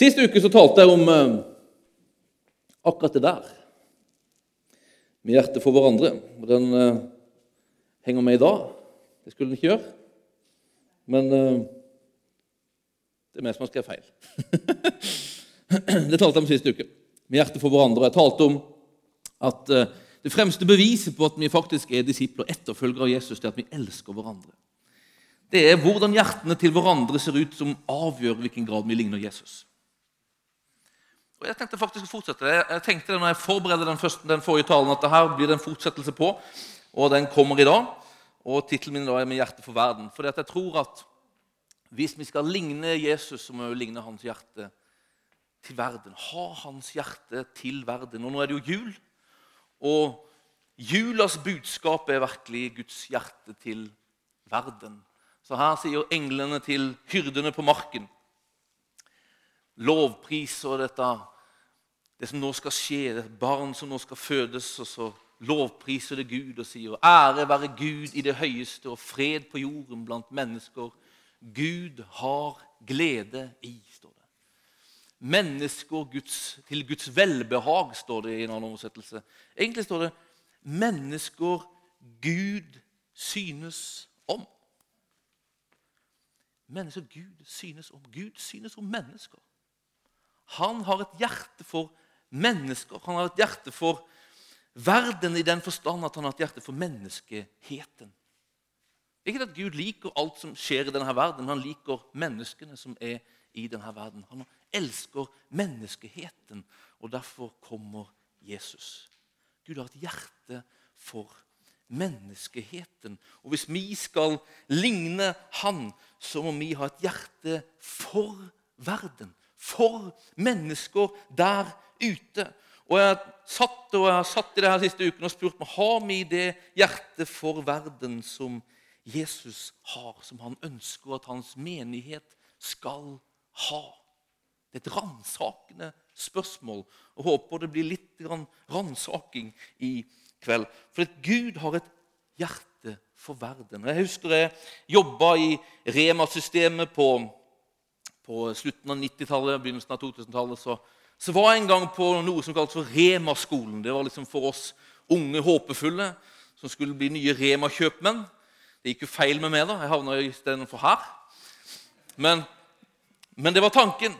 Sist uke så talte jeg om eh, akkurat det der. Med hjertet for hverandre. Og den eh, henger med i dag. Det skulle den ikke gjøre. Men eh, det er meg som har skrevet feil. det talte jeg om sist uke. Med hjertet for hverandre. Jeg talte om at eh, det fremste beviset på at vi faktisk er disipler etterfølgere av Jesus, er at vi elsker hverandre. Det er hvordan hjertene til hverandre ser ut, som avgjør hvilken grad vi ligner Jesus. Og Jeg tenkte faktisk å fortsette. Jeg tenkte det når jeg forberedte den, første, den forrige talen, at det her blir det en fortsettelse på, og den kommer i dag. Og Tittelen min da er 'Med hjerte for verden'. Fordi at jeg tror at hvis vi skal ligne Jesus, så må vi ligne hans hjerte til verden. Ha hans hjerte til verden. Og nå er det jo jul. Og julas budskap er virkelig Guds hjerte til verden. Så her sier englene til hyrdene på marken Lovpriser dette, det som nå skal skje, det barn som nå skal fødes. Og så lovpriser det Gud og sier ære være Gud i det høyeste og fred på jorden blant mennesker. Gud har glede i, står det. Mennesker Guds, til Guds velbehag, står det i en annen oversettelse. Egentlig står det 'mennesker Gud synes om'. Mennesker Gud synes om. Gud synes om mennesker. Han har et hjerte for mennesker. Han har et hjerte for verden i den forstand at han har et hjerte for menneskeheten. Ikke at Gud liker alt som skjer i denne verden, men han liker menneskene som er i denne verden. Han elsker menneskeheten, og derfor kommer Jesus. Gud har et hjerte for menneskeheten. Og hvis vi skal ligne Han, så må vi ha et hjerte for verden. For mennesker der ute. Og Jeg satt og jeg har satt i det her siste uken og spurt meg har vi det hjertet for verden som Jesus har, som han ønsker at hans menighet skal ha. Det er et ransakende spørsmål. og Håper det blir litt ransaking i kveld. For at Gud har et hjerte for verden. Jeg husker jeg jobba i Rema-systemet på, på, slutten av 90-tallet, begynnelsen av 2000-tallet. Så, så, var jeg en gang på noe som kaltes for Rema-skolen. Det var liksom for oss unge håpefulle som skulle bli nye Rema-kjøpmenn. Det gikk jo feil med meg. da. Jeg havna istedenfor her. Men, men det var tanken.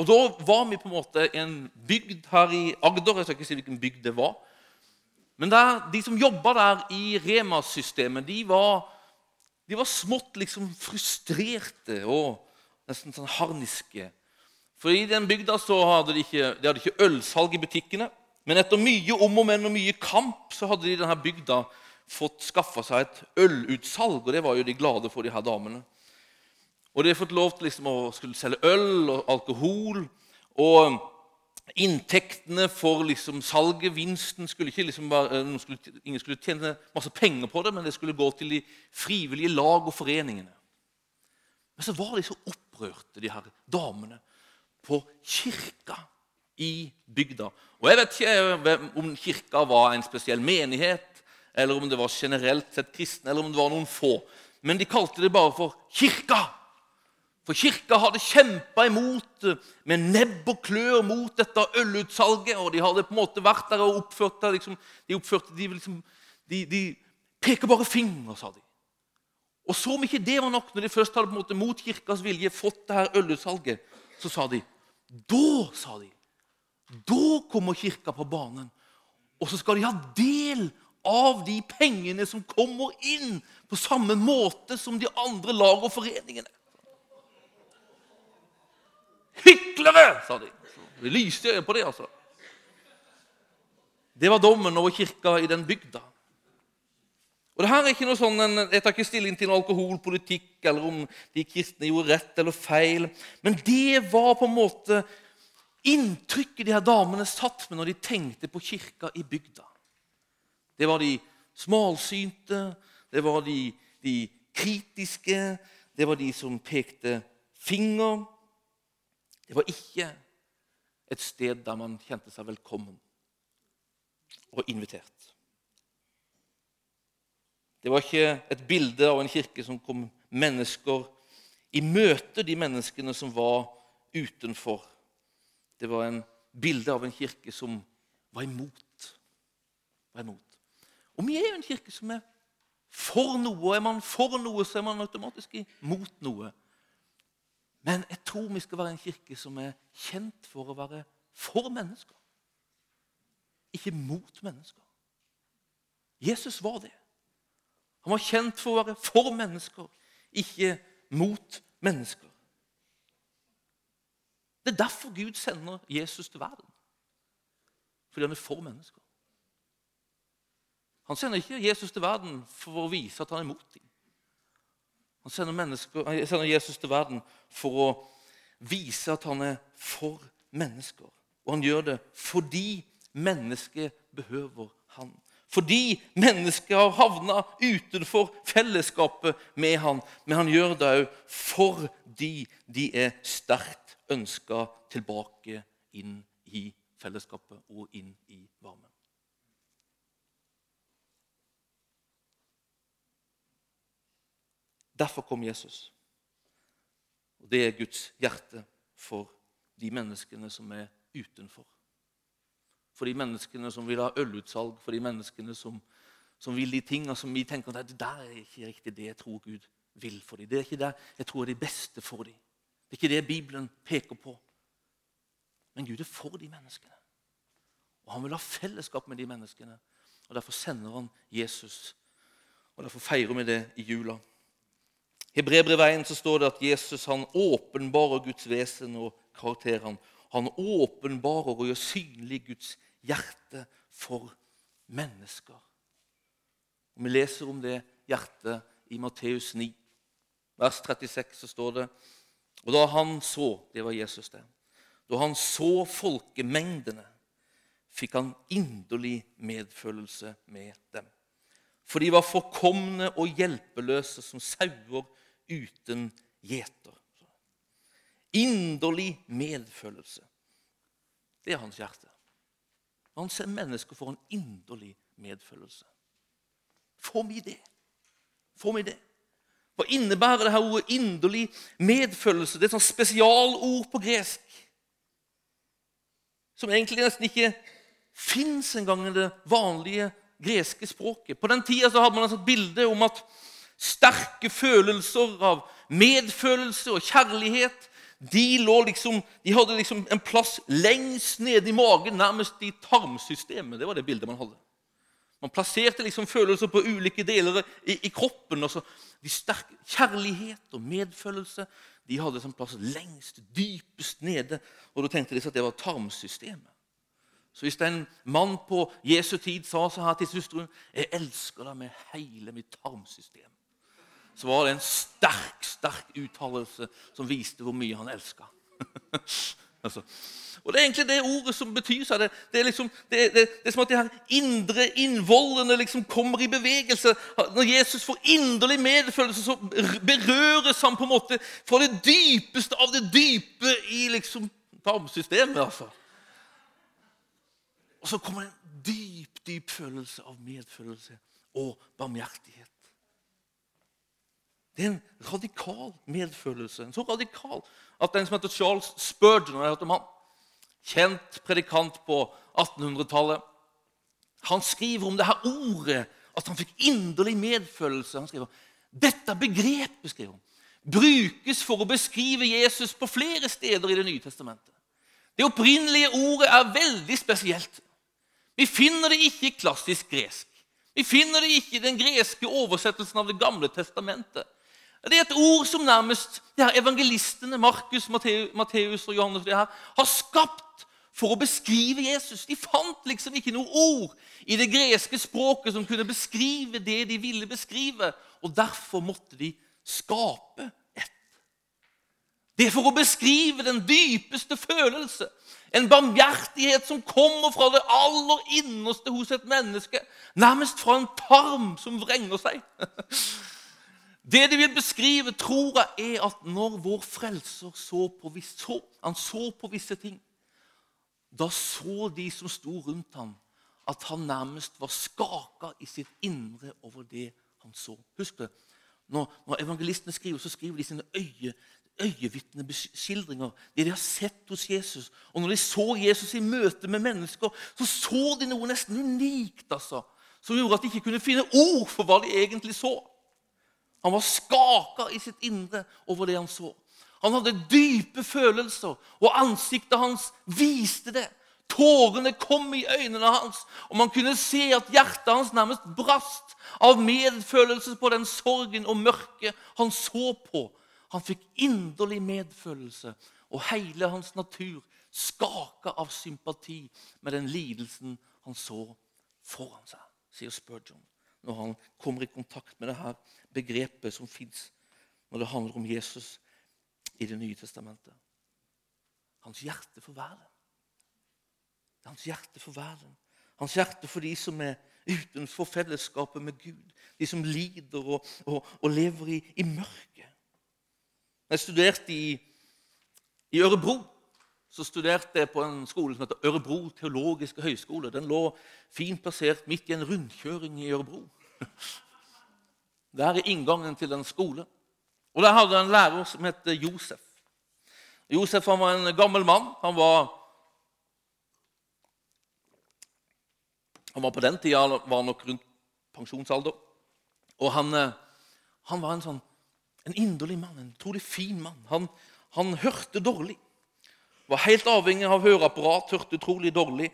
Og da var vi på en måte en bygd her i Agder. Jeg skal ikke si hvilken bygd det var. Men der, de som jobba der i Rema-systemet, de de var smått liksom frustrerte og nesten sånn harniske. For i den bygda så hadde de ikke, de hadde ikke ølsalg i butikkene. Men etter mye om og men og mye kamp så hadde de i denne bygda fått skaffa seg et ølutsalg. Og det var jo de glade for, de her damene. Og de hadde fått lov til liksom å skulle selge øl og alkohol. Og inntektene for liksom salget, vinsten skulle ikke liksom bare, eh, skulle, Ingen skulle tjene masse penger på det, men det skulle gå til de frivillige lag og foreningene. Men så var de så opprørte, de her damene, på kirka i bygda. Og Jeg vet ikke om kirka var en spesiell menighet, eller om det var generelt sett kristne, eller om det var noen få. Men de kalte det bare for kirka. For kirka hadde kjempa imot eh, med nebb og klør mot dette ølutsalget. Og de hadde på en måte vært der og oppført det. Liksom, de oppførte, de, liksom, de, de peker bare finger, sa de. Og som ikke det var nok, når de først hadde på en måte mot kirkas vilje fått det her ølutsalget, så sa de Da, sa de, da kommer kirka på banen. Og så skal de ha del av de pengene som kommer inn, på samme måte som de andre lag og foreningene. Hyklere! sa de. Det lyste på det, altså. Det var dommen over kirka i den bygda. Og det her er ikke noe sånn, Jeg tar ikke stilling til noe alkoholpolitikk eller om de kristne gjorde rett eller feil. Men det var på en måte inntrykket de her damene satt med når de tenkte på kirka i bygda. Det var de smalsynte, det var de, de kritiske, det var de som pekte finger. Det var ikke et sted der man kjente seg velkommen og invitert. Det var ikke et bilde av en kirke som kom mennesker i møte de menneskene som var utenfor Det var en bilde av en kirke som var imot. Var imot. Og vi er jo en kirke som er for noe. Er man for noe, så er man automatisk imot noe. Men jeg tror vi skal være en kirke som er kjent for å være for mennesker. Ikke mot mennesker. Jesus var det. Han var kjent for å være for mennesker, ikke mot mennesker. Det er derfor Gud sender Jesus til verden. Fordi han er for mennesker. Han sender ikke Jesus til verden for å vise at han er mot dem. Han sender, han sender Jesus til verden for å vise at han er for mennesker. Og han gjør det fordi mennesket behøver han. Fordi mennesket har havna utenfor fellesskapet med han. Men han gjør det òg fordi de er sterkt ønska tilbake inn i fellesskapet og inn i varmen. Derfor kom Jesus. Og Det er Guds hjerte for de menneskene som er utenfor. For de menneskene som vil ha ølutsalg, for de menneskene som, som vil de tingene som vi tenker at det der er ikke riktig det jeg tror Gud vil for dem. Det er ikke det jeg tror er det beste for dem. Det er ikke det Bibelen peker på. Men Gud er for de menneskene. Og Han vil ha fellesskap med de menneskene. Og Derfor sender han Jesus. Og Derfor feirer vi det i jula. I Hebrebrevveien står det at Jesus han åpenbarer Guds vesen og karakterer Han åpenbarer og gjør synlig Guds hjerte for mennesker. Og Vi leser om det hjertet i Matteus 9, vers 36, så står det Og da han så Det var Jesus, det. Da han så folkemengdene, fikk han inderlig medfølelse med dem. For de var forkomne og hjelpeløse som sauer uten gjeter. Inderlig medfølelse. Det er hans hjerte. Når han ser mennesker, får han inderlig medfølelse. Får vi det? Får vi det? Hva innebærer det her ordet 'inderlig medfølelse'? Det er et sånt spesialord på gresk. Som egentlig nesten ikke fins engang i det vanlige greske språket. På den tida hadde man et bilde om at sterke følelser av medfølelse og kjærlighet de, liksom, de hadde liksom en plass lengst nede i magen, nærmest i tarmsystemet. Det var det bildet man hadde. Man plasserte liksom følelser på ulike deler i, i kroppen. De sterke, Kjærlighet og medfølelse de hadde en plass lengst, dypest nede. Og da tenkte de at det var tarmsystemet. Så hvis en mann på Jesu tid sa så her til hustruen 'Jeg elsker deg med hele mitt tarmsystem', så var det en sterk sterk uttalelse som viste hvor mye han elska. altså. Og Det er egentlig det ordet som betyr seg. Det, det, er liksom, det, det, er som at de her indre innvollene liksom kommer i bevegelse. Når Jesus får inderlig medfølelse, så berøres han på en måte fra det dypeste av det dype i liksom tarmsystemet. altså. Og så kommer det en dyp, dyp følelse av medfølelse og barmhjertighet. Det er en radikal medfølelse. En så radikal at den som heter Charles Spurgeon, jeg om han, kjent predikant på 1800-tallet, han skriver om det her ordet at han fikk inderlig medfølelse. Han skriver dette begrepet skriver han, brukes for å beskrive Jesus på flere steder i Det nye testamentet. Det opprinnelige ordet er veldig spesielt. Vi finner det ikke i klassisk gresk. Vi finner det ikke i den greske oversettelsen av Det gamle testamentet. Det er et ord som nærmest de her evangelistene Markus, Matteus og Johannes her, har skapt for å beskrive Jesus. De fant liksom ikke noe ord i det greske språket som kunne beskrive det de ville beskrive. Og Derfor måtte de skape et. Det er for å beskrive den dypeste følelse. En barmhjertighet som kommer fra det aller innerste hos et menneske. Nærmest fra en tarm som vrenger seg. Det de vil beskrive, tror jeg, er at når vår frelser så på, så, han så på visse ting, da så de som sto rundt ham, at han nærmest var skaka i sitt indre over det han så. Husk det. Når, når evangelistene skriver, så skriver de sine øye, øyevitneskildringer, det de har sett hos Jesus. Og når de så Jesus i møte med mennesker, så så de noe nesten unikt altså, som gjorde at de ikke kunne finne ord for hva de egentlig så. Han var skaka i sitt indre over det han så. Han hadde dype følelser, og ansiktet hans viste det. Tårene kom i øynene hans, og man kunne se at hjertet hans nærmest brast av medfølelse på den sorgen og mørket han så på. Han fikk inderlig medfølelse, og hele hans natur skaka av sympati med den lidelsen han så foran seg, sier Spurgeon, når han kommer i kontakt med det her begrepet som fins når det handler om Jesus i Det nye testamentet. Hans hjerte for verden. Er hans hjerte for verden. Hans hjerte for de som er utenfor fellesskapet med Gud. De som lider og, og, og lever i, i mørket. Jeg studerte i, i Ørebro. Så studerte jeg på en skole som heter Ørebro teologiske høgskole. Den lå fint plassert midt i en rundkjøring i Ørebro. Der er inngangen til en skole. Og Der hadde jeg en lærer som het Josef. Josef han var en gammel mann. Han var Han var På den tida var nok rundt pensjonsalder. Og han, eh, han var en sånn en inderlig mann, en utrolig fin mann. Han, han, hørte dårlig. Var helt avhengig av høreapparat, hørte utrolig dårlig.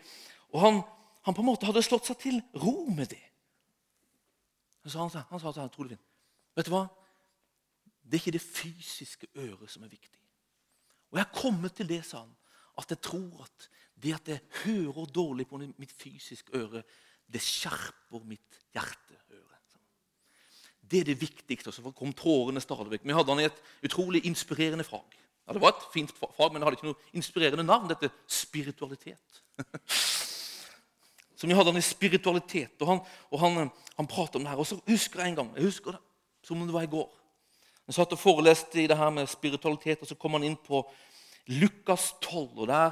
Og han, han, på en måte hadde slått seg til ro med det. Så han, han sa til utrolig fint Vet du hva? Det er ikke det fysiske øret som er viktig. Og jeg har kommet til det, sa han, at jeg tror at det at jeg hører dårlig på mitt fysiske øre, det skjerper mitt hjerteøre. Det er det viktigste. Så kom tårene stadig vekk. Vi hadde han i et utrolig inspirerende fag. Ja, Det var et fint fag, men det hadde ikke noe inspirerende navn. Dette spiritualitet. Så vi hadde han i spiritualitet, og han, han, han pratet om det her. Og så husker jeg en gang, jeg husker det som om det var i går. Han satt og foreleste i det her med spiritualitet, og så kom han inn på Lukas 12. og Der,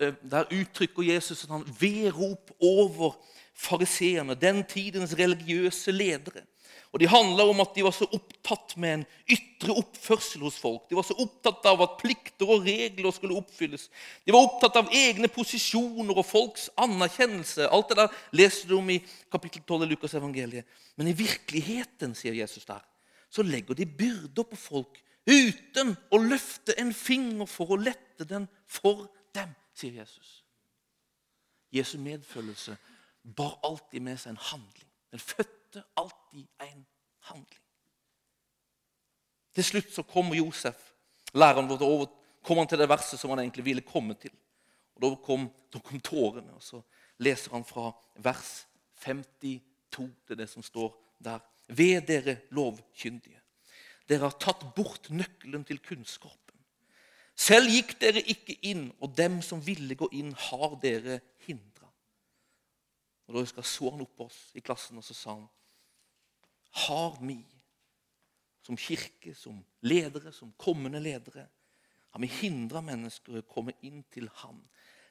eh, der uttrykker Jesus at han vedrop over fariseerne, den tidens religiøse ledere. Og De handla om at de var så opptatt med en ytre oppførsel hos folk. De var så opptatt av at plikter og regler skulle oppfylles. De var opptatt av egne posisjoner og folks anerkjennelse. Alt det der leser du om i kapittel 12 i Lukas evangeliet. Men i virkeligheten, sier Jesus der, så legger de byrder på folk uten å løfte en finger for å lette den for dem, sier Jesus. Jesu medfølelse bar alltid med seg en handling. Den fødte alltid en handling. Til slutt så kommer Josef, læreren vår, over, kom han til det verset som han egentlig ville komme til. Og Da kom, da kom tårene, og så leser han fra vers 52 til det som står der. Ved dere lovkyndige. Dere har tatt bort nøkkelen til kunnskapen. Selv gikk dere ikke inn, og dem som ville gå inn, har dere hindra. Og Da husker jeg så han opp på oss i klassen og så sa han, Har vi som kirke, som ledere, som kommende ledere, har vi hindra mennesker å komme inn til Han,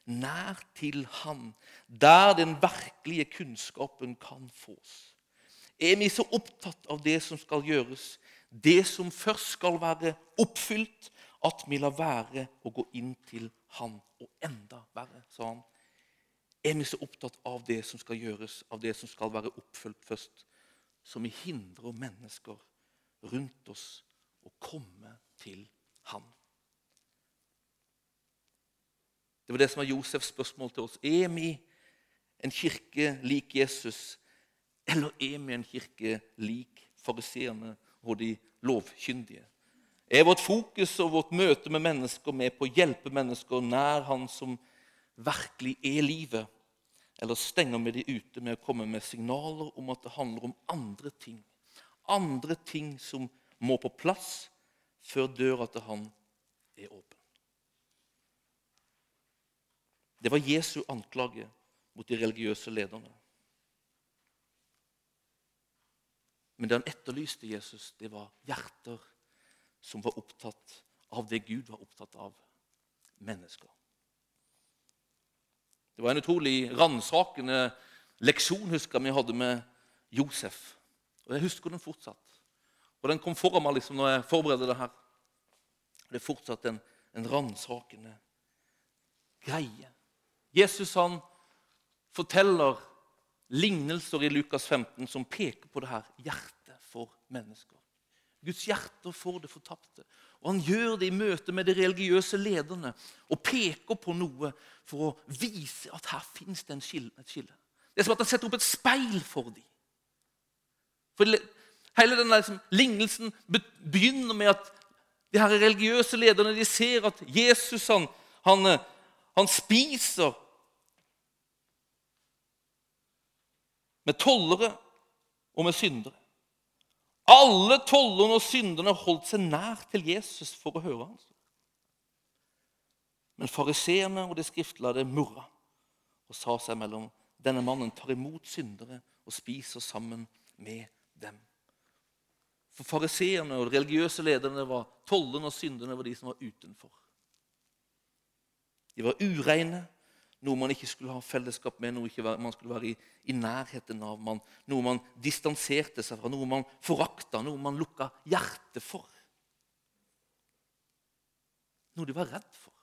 nær til Han, der den virkelige kunnskapen kan fås? Er vi så opptatt av det som skal gjøres, det som først skal være oppfylt, at vi lar være å gå inn til Han. Og enda verre, sa han, er vi så opptatt av det som skal gjøres, av det som skal være oppfylt først, som hindrer mennesker rundt oss å komme til Han. Det var det som var Josefs spørsmål til oss. Er vi en kirke lik Jesus, eller er vi en kirke lik fariseerne og de lovkyndige? Er vårt fokus og vårt møte med mennesker med på å hjelpe mennesker nær Han som virkelig er livet? Eller stenger vi de ute med å komme med signaler om at det handler om andre ting? Andre ting som må på plass før døra til Han er åpen. Det var Jesu anklage mot de religiøse lederne. Men det han etterlyste Jesus, det var hjerter som var opptatt av det Gud var opptatt av mennesker. Det var en utrolig ransakende leksjon husker vi hadde med Josef. Og Jeg husker den fortsatt. Og Den kom foran meg liksom når jeg forberedte det her. Det er fortsatt en, en ransakende greie. Jesus han forteller lignelser i Lukas 15 som peker på det her hjertet for mennesker. Guds hjerte for det fortapte. Og Han gjør det i møte med de religiøse lederne og peker på noe for å vise at her fins det et skille. Det er som at han setter opp et speil for dem. For Hele denne liksom, lignelsen begynner med at de her religiøse lederne de ser at Jesus han, han, eh, han spiser med tollere og med syndere. Alle tollerne og synderne holdt seg nær til Jesus for å høre hans. Men fariseerne og de skriftlærde murra og sa seg mellom denne mannen tar imot syndere og spiser sammen med dem. For fariseerne og de religiøse lederne var tollerne og synderne var de som var utenfor. De var ureine, noe man ikke skulle ha fellesskap med, noe man skulle være i, i nærheten av, man, noe man distanserte seg fra, noe man forakta, noe man lukka hjertet for. Noe de var redd for.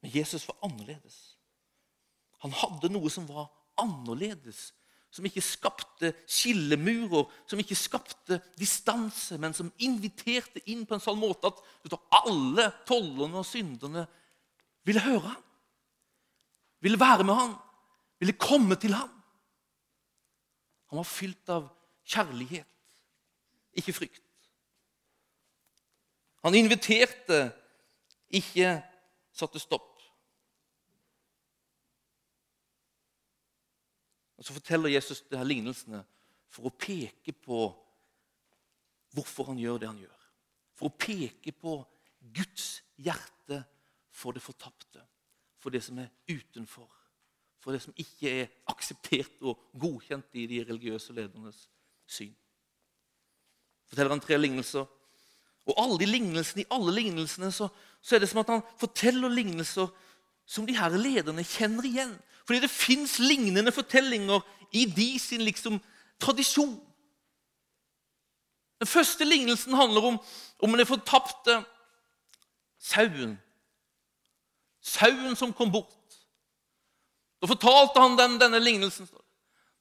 Men Jesus var annerledes. Han hadde noe som var annerledes som ikke skapte skillemurer, som ikke skapte distanse, men som inviterte inn på en sånn måte at alle tollerne og synderne ville høre ham. Ville være med ham, ville komme til ham. Han var fylt av kjærlighet, ikke frykt. Han inviterte, ikke satte stopp. Og Så forteller Jesus de her lignelsene for å peke på hvorfor han gjør det han gjør. For å peke på Guds hjerte for det fortapte, for det som er utenfor. For det som ikke er akseptert og godkjent i de religiøse ledernes syn. Forteller han tre lignelser. Og alle de lignelsene, I alle lignelsene så, så er det som at han forteller lignelser som de her lederne kjenner igjen. Fordi det fins lignende fortellinger i de sin liksom, tradisjon. Den første lignelsen handler om, om den fortapte sauen. Sauen som kom bort. Da fortalte han den, denne lignelsen.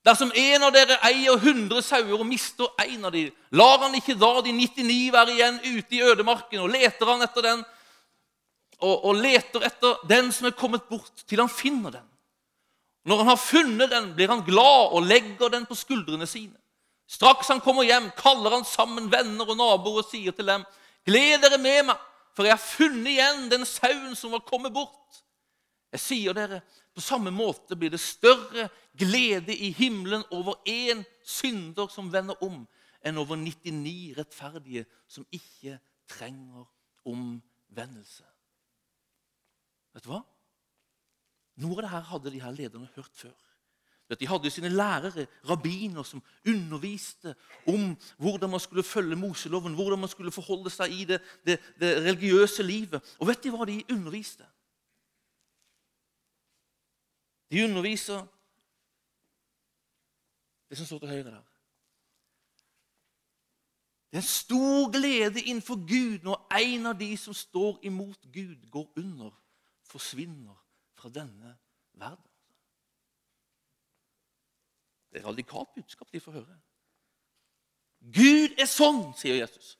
Dersom en av dere eier 100 sauer og mister en av dem, lar han ikke da de 99 være igjen ute i ødemarken, og leter han etter den, og, og leter etter den som er kommet bort, til han finner den. Når han har funnet den, blir han glad og legger den på skuldrene sine. Straks han kommer hjem, kaller han sammen venner og naboer og sier til dem.: Gled dere med meg, for jeg har funnet igjen den sauen som var kommet bort. Jeg sier dere, på samme måte blir det større glede i himmelen over én synder som vender om, enn over 99 rettferdige som ikke trenger omvendelse. Vet du hva? Noe av det her hadde de her lederne hørt før. De hadde sine lærere, rabbiner, som underviste om hvordan man skulle følge Moseloven, hvordan man skulle forholde seg i det, det, det religiøse livet. Og vet de hva de underviste? De underviser det som står til høyre der. Det er en stor glede innenfor Gud når en av de som står imot Gud, går under, forsvinner fra denne verden. Det er et radikalt budskap de får høre. Gud er sånn, sier Jesus.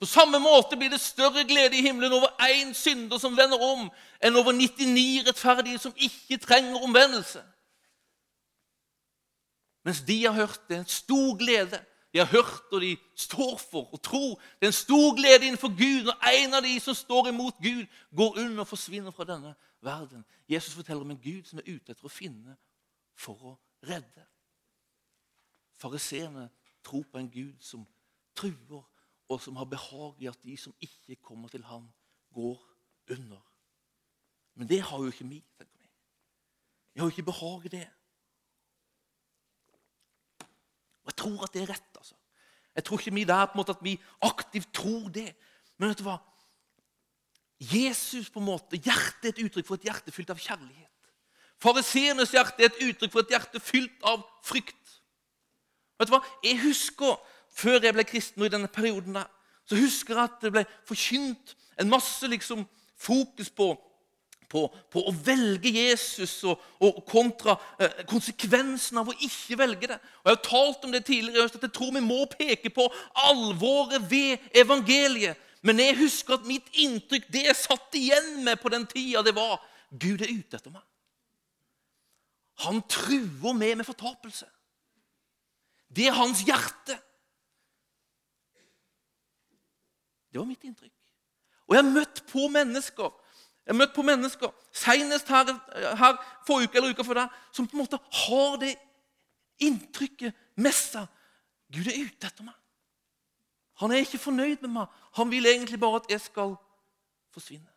På samme måte blir det større glede i himmelen over én synder som vender om, enn over 99 rettferdige som ikke trenger omvendelse. Mens de har hørt det er en stor glede. De har hørt, og de står for og tror. Det er en stor glede innenfor Gud når en av de som står imot Gud, går under og forsvinner fra denne verden. Jesus forteller om en Gud som er ute etter å finne for å redde. Fariseerne tror på en Gud som truer, og som har behag i at de som ikke kommer til ham, går under. Men det har jo ikke vi. tenker vi. Vi har jo ikke behag i det. Og Jeg tror at det er rett. altså. Jeg tror ikke vi der på en måte at vi aktivt tror det. Men vet du hva? Jesus på en måte, hjertet er et uttrykk for et hjerte fylt av kjærlighet. Fariseernes hjerte er et uttrykk for et hjerte fylt av frykt. Vet du hva? Jeg husker, Før jeg ble kristen og i denne perioden der, så husker jeg at det ble forkynt en masse liksom, fokus på, på, på å velge Jesus og, og kontra eh, konsekvensen av å ikke velge det. Og Jeg har talt om det tidligere at jeg tror vi må peke på alvoret ved evangeliet. Men jeg husker at mitt inntrykk, det jeg satt igjen med på den tida, det var Gud er ute etter meg. Han truer meg med fortapelse. Det er hans hjerte. Det var mitt inntrykk. Og jeg har møtt på mennesker jeg har møtt på mennesker, senest her, her forrige uke eller uka før der, som på en måte har det inntrykket med seg. Gud er ute etter meg. Han er ikke fornøyd med meg. Han vil egentlig bare at jeg skal forsvinne.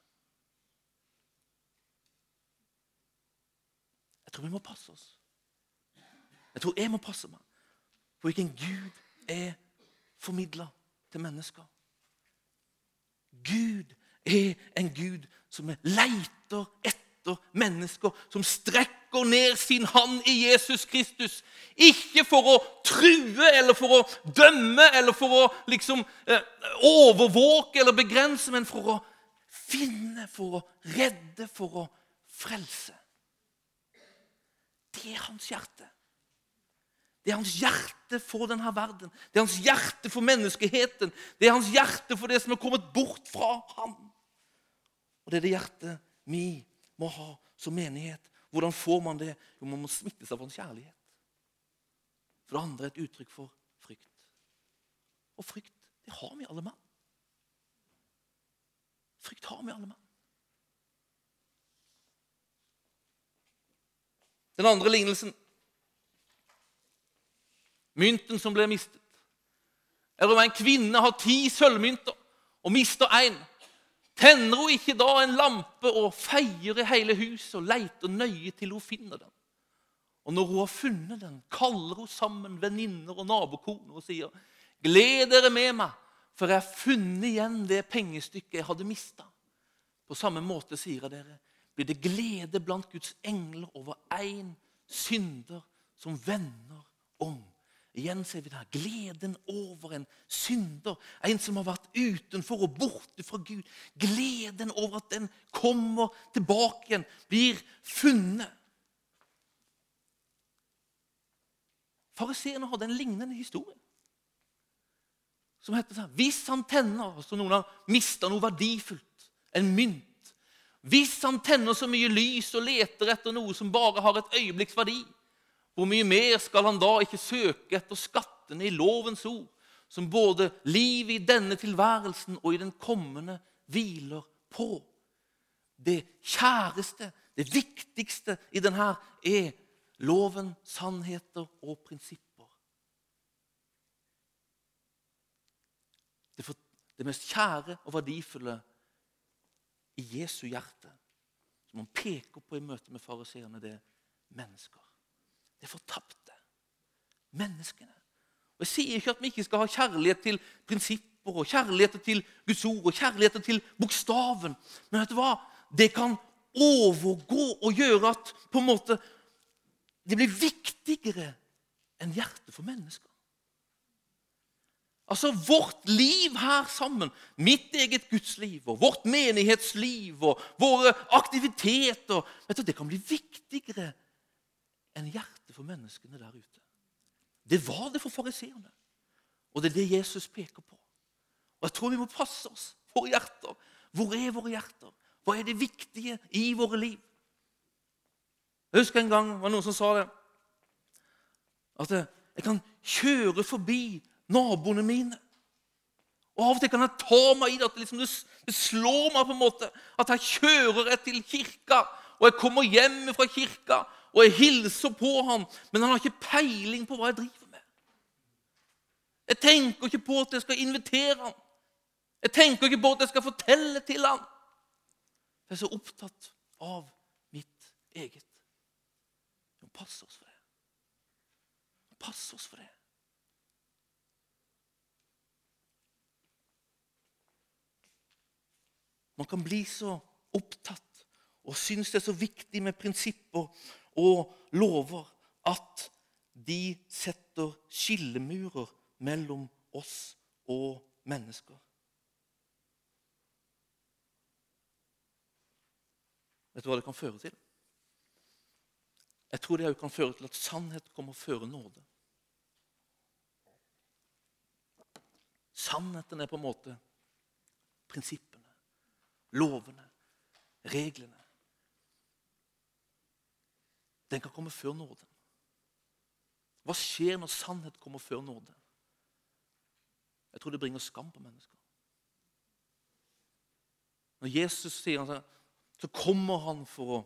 Jeg tror vi må passe oss. Jeg tror jeg må passe meg på hvilken Gud er formidla til mennesker. Gud er en Gud som leiter etter mennesker, som strekker ned sin hand i Jesus Kristus. Ikke for å true eller for å dømme eller for å liksom eh, overvåke eller begrense, men for å finne, for å redde, for å frelse. Det er hans hjerte. Det er hans hjerte for denne verden. Det er hans hjerte for menneskeheten. Det er hans hjerte for det som er kommet bort fra ham. Og det er det hjertet vi må ha som menighet. Hvordan får man det? Jo, man må smittes av hans kjærlighet. For det andre er et uttrykk for frykt. Og frykt, det har vi alle mann. Frykt har vi alle mann. Den andre lignelsen mynten som ble mistet. Eller om en kvinne har ti sølvmynter og mister én. Tenner hun ikke da en lampe og feier i hele huset og leiter nøye til hun finner den? Og når hun har funnet den, kaller hun sammen venninner og nabokoner og sier, 'Gled dere med meg, for jeg har funnet igjen det pengestykket jeg hadde mista.' På samme måte, sier jeg dere, blir det glede blant Guds engler over én synder som vender om. Igjen ser vi det her, gleden over en synder, en som har vært utenfor og borte fra Gud. Gleden over at den kommer tilbake igjen, blir funnet. Fariseerne hadde en lignende historie. Som heter sånn Hvis han tenner så noen har mista noe verdifullt, en mynt Hvis han tenner så mye lys og leter etter noe som bare har et øyeblikks verdi, hvor mye mer skal han da ikke søke etter skattene i lovens ord, som både livet i denne tilværelsen og i den kommende hviler på? Det kjæreste, det viktigste i denne er loven, sannheter og prinsipper. Det, mest kjære og verdifulle i Jesu hjerte, som han peker på i møte med fariseerne, det er mennesker det fortapte. Menneskene. Og Jeg sier ikke at vi ikke skal ha kjærlighet til prinsipper og kjærlighet til Guds ord og kjærlighet til bokstaven. Men vet du hva? det kan overgå og gjøre at på en måte, det blir viktigere enn hjertet for mennesker. Altså Vårt liv her sammen, mitt eget gudsliv og vårt menighetsliv og våre aktiviteter vet du, Det kan bli viktigere enn hjertet for menneskene der ute. Det var det for fariseerne. Og det er det Jesus peker på. Og Jeg tror vi må passe oss. Våre hjerter. Hvor er våre hjerter? Hva er det viktige i våre liv? Jeg husker en gang var noen som sa det. At jeg kan kjøre forbi naboene mine. Og Av og til kan jeg ta meg i det at det, liksom, det slår meg på en måte at jeg kjører rett til kirka, og jeg kommer hjem fra kirka, og jeg hilser på ham, men han har ikke peiling på hva jeg driver med. Jeg tenker ikke på at jeg skal invitere ham. Jeg tenker ikke på at jeg skal fortelle til ham. Jeg er så opptatt av mitt eget. Vi må passe oss for det. Passe oss for det. Man kan bli så opptatt og synes det er så viktig med prinsipper og lover at de setter skillemurer mellom oss og mennesker. Vet du hva det kan føre til? Jeg tror det òg kan føre til at sannhet kommer føre nåde. Sannheten er på en måte prinsippene, lovene, reglene. Den kan komme før nåden. Hva skjer når sannhet kommer før nåde? Jeg tror det bringer skam på mennesker. Når Jesus sier han, så kommer han for å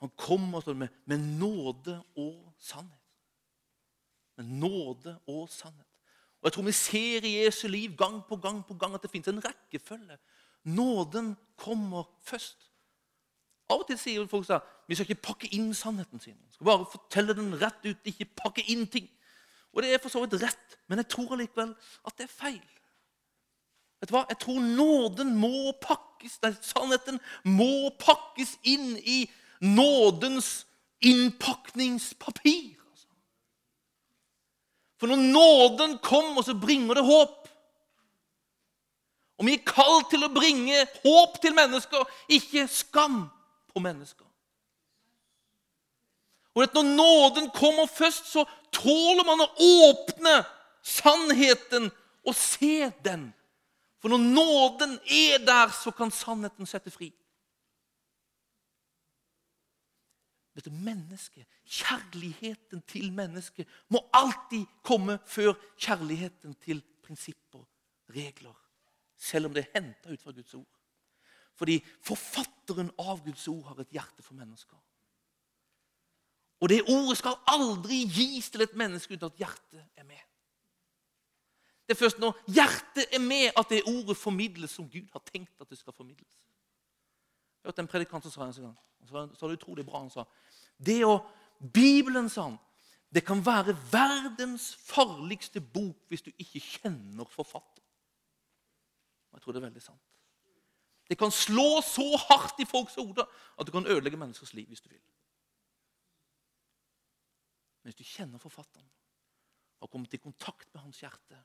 Han kommer med, med nåde og sannhet. Med nåde og sannhet. Og Jeg tror vi ser i Jesu liv gang på gang på gang at det finnes en rekkefølge. Nåden kommer først. Av og til sier folk at vi skal ikke pakke inn sannheten sin. Vi skal bare fortelle den rett ut, ikke pakke inn ting. Og det er for så vidt rett, men jeg tror allikevel at det er feil. Vet du hva? Jeg tror nåden må pakkes, nei, sannheten må pakkes inn i nådens innpakningspapir. Altså. For når nåden kommer, så bringer det håp. Og vi er kalt til å bringe håp til mennesker, ikke skam på mennesker. Og at Når nåden kommer først, så tåler man å åpne sannheten og se den. For når nåden er der, så kan sannheten sette fri. Dette mennesket, Kjærligheten til mennesket må alltid komme før kjærligheten til prinsipper, regler, selv om det er henta ut fra Guds ord. Fordi forfatteren av Guds ord har et hjerte for mennesker. Og det ordet skal aldri gis til et menneske uten at hjertet er med. Det er først når hjertet er med, at det ordet formidles som Gud har tenkt at det skal formidles. Jeg hørte en predikant som sa en gang, så sa det utrolig bra. Han sa det å, Bibelen sa han, det kan være verdens farligste bok hvis du ikke kjenner forfatter. Og jeg tror det er veldig sant. Det kan slå så hardt i folks hoder at du kan ødelegge menneskers liv hvis du vil. Men hvis du kjenner forfatteren, har kommet i kontakt med hans hjerte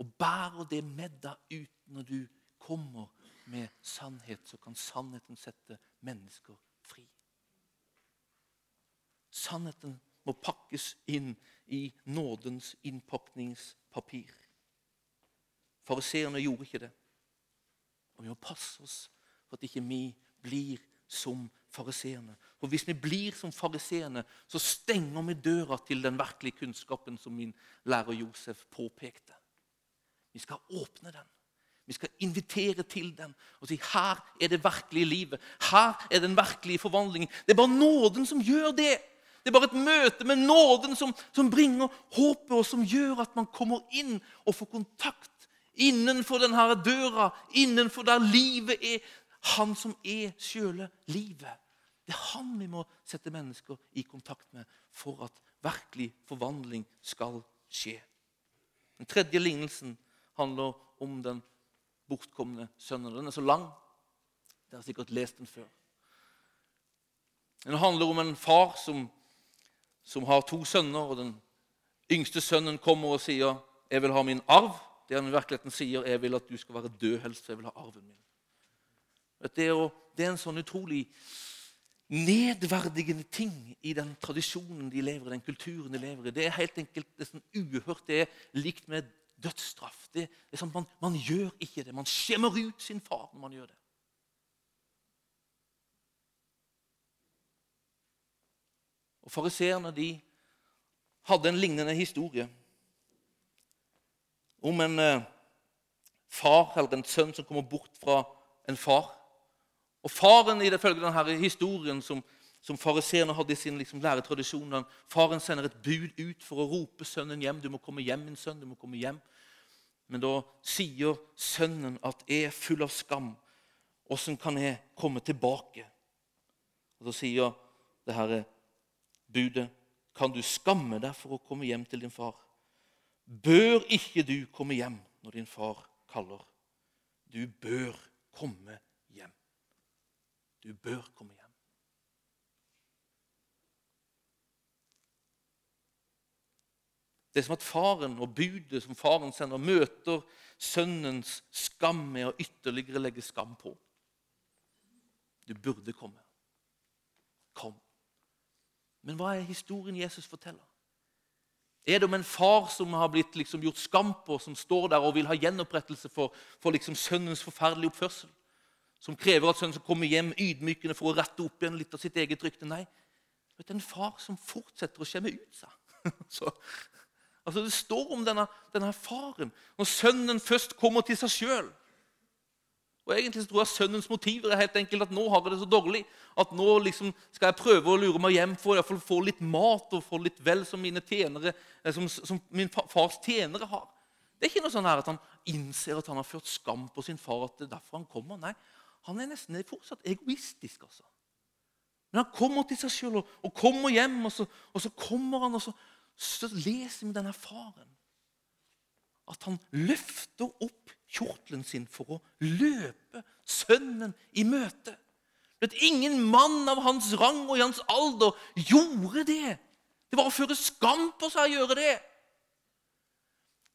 og bærer det med deg ut når du kommer med sannhet, så kan sannheten sette mennesker fri. Sannheten må pakkes inn i nådens innpakningspapir. Fariseerne gjorde ikke det. Og vi må passe oss for at ikke vi blir som fariseerne. For hvis vi blir som fariseerne, så stenger vi døra til den virkelige kunnskapen som min lærer Josef påpekte. Vi skal åpne den. Vi skal invitere til den og si her er det virkelige livet. Her er den virkelige forvandlingen. Det er bare nåden som gjør det. Det er bare et møte med nåden som, som bringer håpet, og som gjør at man kommer inn og får kontakt innenfor denne døra, innenfor der livet er. Han som er sjøle livet. Det er han vi må sette mennesker i kontakt med for at virkelig forvandling skal skje. Den tredje lignelsen handler om den bortkomne sønnen. Den er så lang. Dere har sikkert lest den før. Den handler om en far som, som har to sønner. og Den yngste sønnen kommer og sier 'Jeg vil ha min arv'. Det han i virkeligheten sier, 'Jeg vil at du skal være død helst, for jeg vil ha arven min'. Det er, det er en sånn utrolig nedverdigende ting i den tradisjonen de lever i, den kulturen de lever i. Det er helt enkelt det er sånn uhørt. Det er likt med dødsstraff. Det, det sånn, man, man, gjør ikke det. Man skjemmer ut sin far når man gjør det. Og Fariseerne hadde en lignende historie om en eh, far eller en sønn som kommer bort fra en far. Og Faren i det følge denne historien som, som fariseerne hadde i sin liksom, læretradisjon Faren sender et bud ut for å rope sønnen hjem. 'Du må komme hjem, min sønn. du må komme hjem.' Men da sier sønnen at 'jeg er full av skam'. Åssen kan jeg komme tilbake? Og Da sier det herre budet, 'Kan du skamme deg for å komme hjem til din far?' Bør ikke du komme hjem når din far kaller? Du bør komme hjem. Du bør komme hjem. Det er som at faren og budet som faren sender, møter sønnens skam med å ytterligere legge skam på. Du burde komme. Kom. Men hva er historien Jesus forteller? Er det om en far som har blitt liksom gjort skam på, som står der og vil ha gjenopprettelse for, for liksom sønnens forferdelige oppførsel? Som krever at sønnen skal komme hjem ydmykende for å rette opp igjen litt av sitt eget rykte? Nei, det er en far som fortsetter å skjemme ut seg. Så, altså Det står om denne, denne faren. Når sønnen først kommer til seg sjøl, og egentlig så tror jeg Sønnens motiver er helt enkelt at nå har jeg det så dårlig at nå liksom skal jeg prøve å lure meg hjem for å få litt mat og få litt vel som, tjenere, eh, som, som min fars tjenere har. Det er ikke noe sånn her at han innser at han har ført skam på sin far. at det er derfor Han kommer. Nei, han er nesten fortsatt egoistisk. altså. Men han kommer til seg sjøl og, og, kommer hjem, og så, og så kommer han, og så, så leser vi denne faren. At han løfter opp kjortelen sin for å løpe sønnen i møte. At ingen mann av hans rang og i hans alder gjorde det. Det var å føre skam på seg å gjøre det.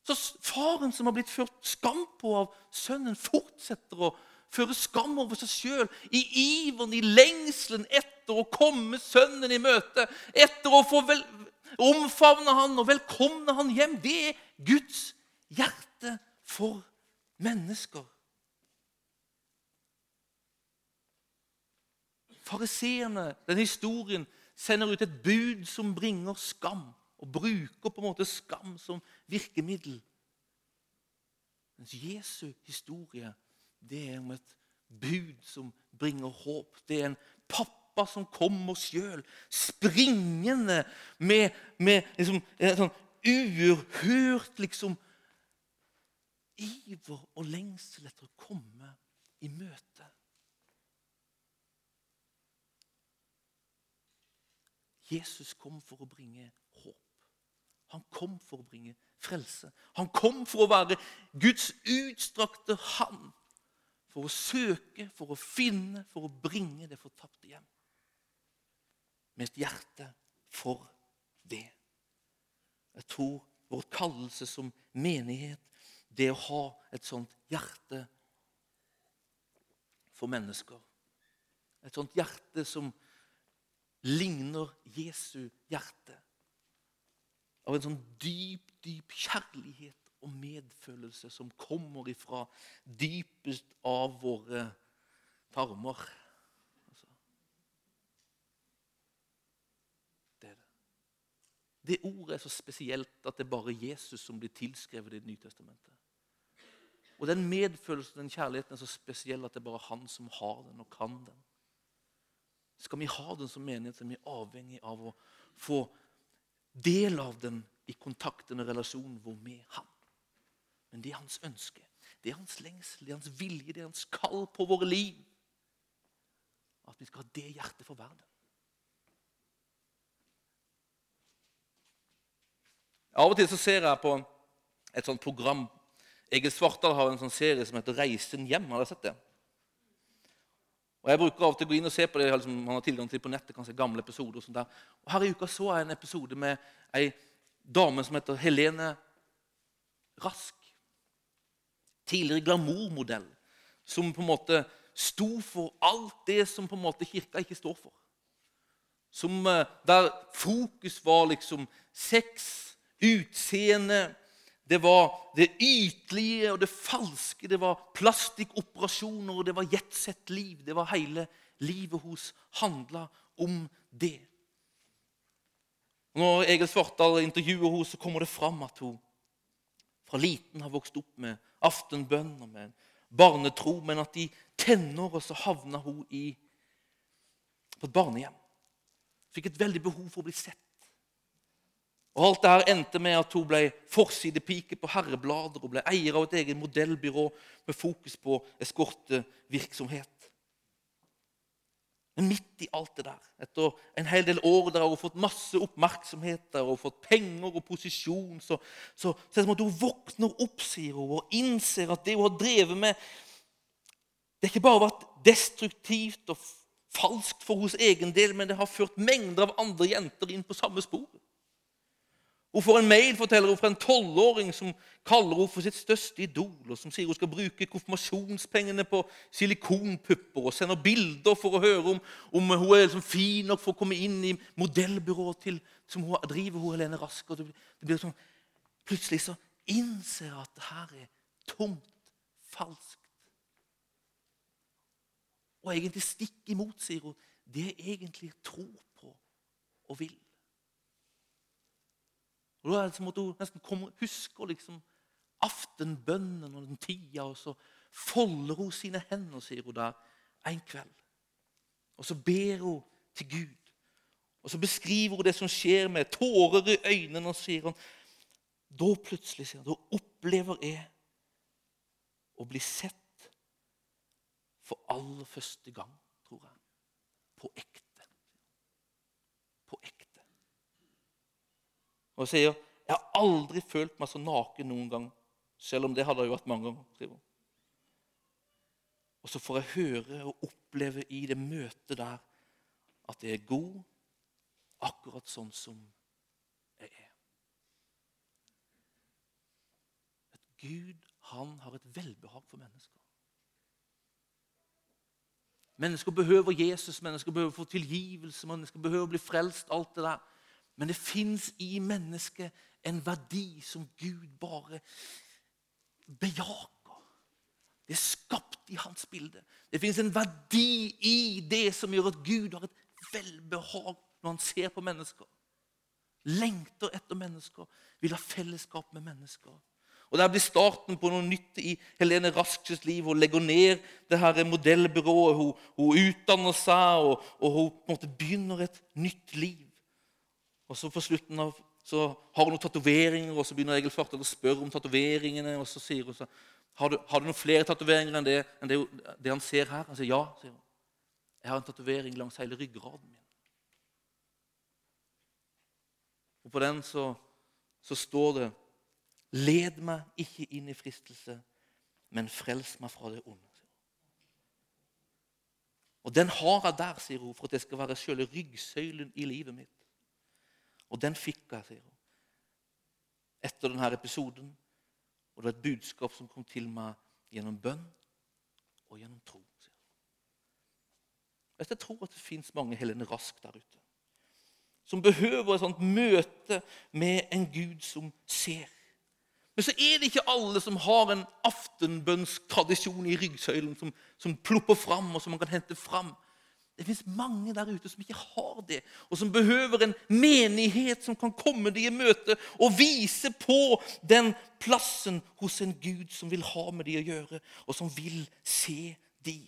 Så faren som har blitt ført skam på av sønnen, fortsetter å føre skam over seg sjøl i iveren, i lengselen etter å komme sønnen i møte, etter å få vel, omfavne han og velkomne han hjem. Det er Guds hjerte for mennesker. Fariseerne, den historien, sender ut et bud som bringer skam, og bruker på en måte skam som virkemiddel. Mens Jesu historie det er om et bud som bringer håp. Det er en pappa som kommer sjøl, springende med, med liksom, en sånn uhørt liksom, iver og lengsel etter å komme i møte. Jesus kom for å bringe håp. Han kom for å bringe frelse. Han kom for å være Guds utstrakte hand. For å søke, for å finne, for å bringe det fortapte hjem. Med et hjerte for det. Jeg tror vår kallelse som menighet det å ha et sånt hjerte for mennesker. Et sånt hjerte som ligner Jesu hjerte. Av en sånn dyp, dyp kjærlighet og medfølelse som kommer ifra dypest av våre tarmer. Altså. Det er det. Det ordet er så spesielt at det er bare Jesus som blir tilskrevet i Det nye testamentet. Og den medfølelsen den kjærligheten er så spesiell at det er bare han som har den og kan den. Skal vi ha den som menighet, er vi avhengig av å få del av den i kontakten og relasjonen vår med han. Men det er hans ønske, det er hans lengsel, det er hans vilje, det er hans kall på våre liv. At vi skal ha det hjertet for verden. Av og til så ser jeg på et sånt program Egil Svartdal har en sånn serie som heter 'Reisen hjem'. Har dere sett det? Og Jeg bruker av og til å gå inn og se på det. Liksom, man har tilgang til på nettet, kan se gamle episoder. og sånt der. Og Her i uka så jeg en episode med ei dame som heter Helene Rask. Tidligere glamourmodell. Som på en måte sto for alt det som på en måte kirka ikke står for. Som, eh, der fokus var liksom sex, utseende det var det ytlige og det falske. Det var plastikkoperasjoner, og det var jetsett-liv. Det var hele livet hos handla om det. Når Egil Svartdal intervjuer henne, så kommer det fram at hun fra liten har vokst opp med aftenbønn og med barnetro, men at i tenåra så havna hun i, på et barnehjem. Fikk et veldig behov for å bli sett. Og Alt det her endte med at hun ble forsidepike på herreblader og ble eier av et eget modellbyrå med fokus på eskortevirksomhet. Men midt i alt det der, etter en hel del år der hun har fått masse oppmerksomhet og fått penger og posisjon, så, så, så er det som at hun våkner opp sier hun, og innser at det hun har drevet med, det har ikke bare vært destruktivt og falskt for hennes egen del, men det har ført mengder av andre jenter inn på samme spor. Hun får en mail forteller hun, fra en tolvåring som kaller henne for sitt største idol, og som sier hun skal bruke konfirmasjonspengene på silikonpupper og sender bilder for å høre om, om hun er liksom fin nok for å komme inn i modellbyrået til, som hun driver hun Helene Rask. Og det, blir sånn, plutselig så innser hun at det her er tomt, falskt. Og egentlig stikk imot, sier hun, det jeg egentlig tror på og vil. Og Da er det som at hun nesten kommer, husker liksom aftenbønnen og den tida, og så folder hun sine hender, sier hun der, en kveld. Og så ber hun til Gud. Og så beskriver hun det som skjer med tårer i øynene. Og sier hun, da plutselig sier hun, da opplever jeg å bli sett for aller første gang, tror jeg. På ekte. Og sier jeg har aldri følt meg så naken noen gang, selv om det hadde jeg vært mange ganger. Og så får jeg høre og oppleve i det møtet der at jeg er god akkurat sånn som jeg er. At Gud han har et velbehag for mennesker. Mennesker behøver Jesus, mennesker behøver få tilgivelse, mennesker behøver bli frelst. alt det der. Men det fins i mennesket en verdi som Gud bare bejaker. Det er skapt i hans bilde. Det fins en verdi i det som gjør at Gud har et velbehag når han ser på mennesker. Lengter etter mennesker, vil ha fellesskap med mennesker. Og Der blir starten på noe nytt i Helene Rasks liv. Hun legger ned det her modellbyrået. Hun, hun utdanner seg, og, og hun begynner et nytt liv. Og så på slutten av, så har hun noen tatoveringer, og så begynner Egil Fartal å spørre om tatoveringene. Og så sier hun så, har du, har du noen flere tatoveringer enn, det, enn det, det, han ser her? Han sier ja. sier hun. Jeg har en tatovering langs hele ryggraden min. Og på den så, så står det Led meg ikke inn i fristelse, men frels meg fra det onde. Og den har jeg der, sier hun, for at det skal være selve ryggsøylen i livet mitt. Og den fikk jeg, sier hun. Etter denne episoden. Og det var et budskap som kom til meg gjennom bønn og gjennom tro. sier hun. Jeg tror at det fins mange Helene Rask der ute som behøver et sånt møte med en Gud som ser. Men så er det ikke alle som har en aftenbønnstradisjon i ryggsøylen som, som plopper fram, og som man kan hente fram. Det fins mange der ute som ikke har det, og som behøver en menighet som kan komme dem i møte og vise på den plassen hos en Gud som vil ha med dem å gjøre, og som vil se dem.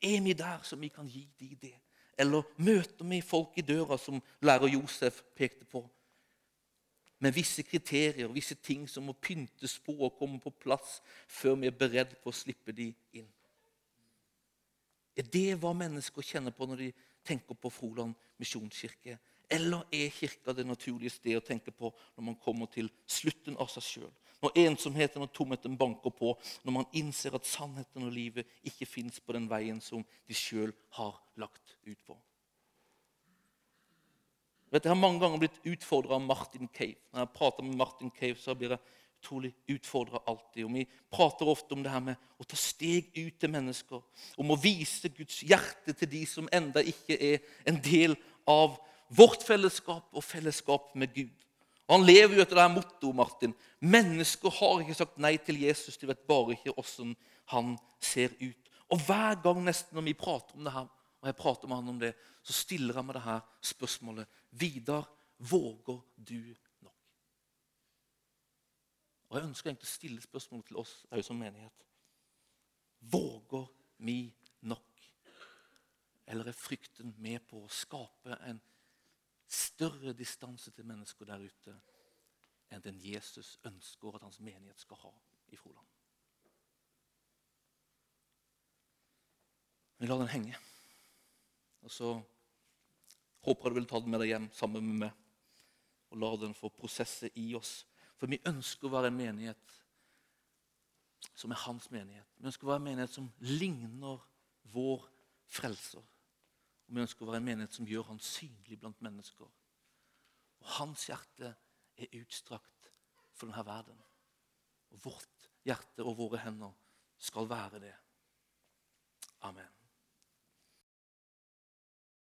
Er vi der som vi kan gi dem det? Eller møter vi folk i døra, som lærer Josef pekte på? Med visse kriterier, og visse ting som må pyntes på og komme på plass før vi er beredt på å slippe dem inn. Er det hva mennesker kjenner på når de tenker på Froland misjonskirke? Eller er kirka det naturlige sted å tenke på når man kommer til slutten av seg sjøl? Når ensomheten og tomheten banker på, når man innser at sannheten og livet ikke fins på den veien som de sjøl har lagt ut på. Jeg har mange ganger blitt utfordra av Martin Cave. Når jeg prater med Martin Cave, så blir jeg utrolig utfordra alltid. Og vi prater ofte om det her med å ta steg ut til mennesker. Om å vise Guds hjerte til de som enda ikke er en del av vårt fellesskap og fellesskap med Gud. Og Han lever jo etter det her mottoet, Martin. Mennesker har ikke sagt nei til Jesus. De vet bare ikke åssen han ser ut. Og Hver gang nesten når vi prater om det her, og jeg prater med han om det, så stiller han meg det her spørsmålet. Vidar, våger du og Jeg ønsker egentlig å stille spørsmålet til oss òg som menighet. Våger vi nok? Eller er frykten med på å skape en større distanse til mennesker der ute enn den Jesus ønsker at hans menighet skal ha i Froland? Vi lar den henge. Og så håper jeg du vil ta den med deg hjem sammen med meg og la den få prosesse i oss for vi ønsker å være en menighet som er hans menighet. Vi ønsker å være en menighet som ligner vår frelser. Og vi ønsker å være en menighet som gjør han synlig blant mennesker. Og hans hjerte er utstrakt for denne verden. Og vårt hjerte og våre hender skal være det. Amen.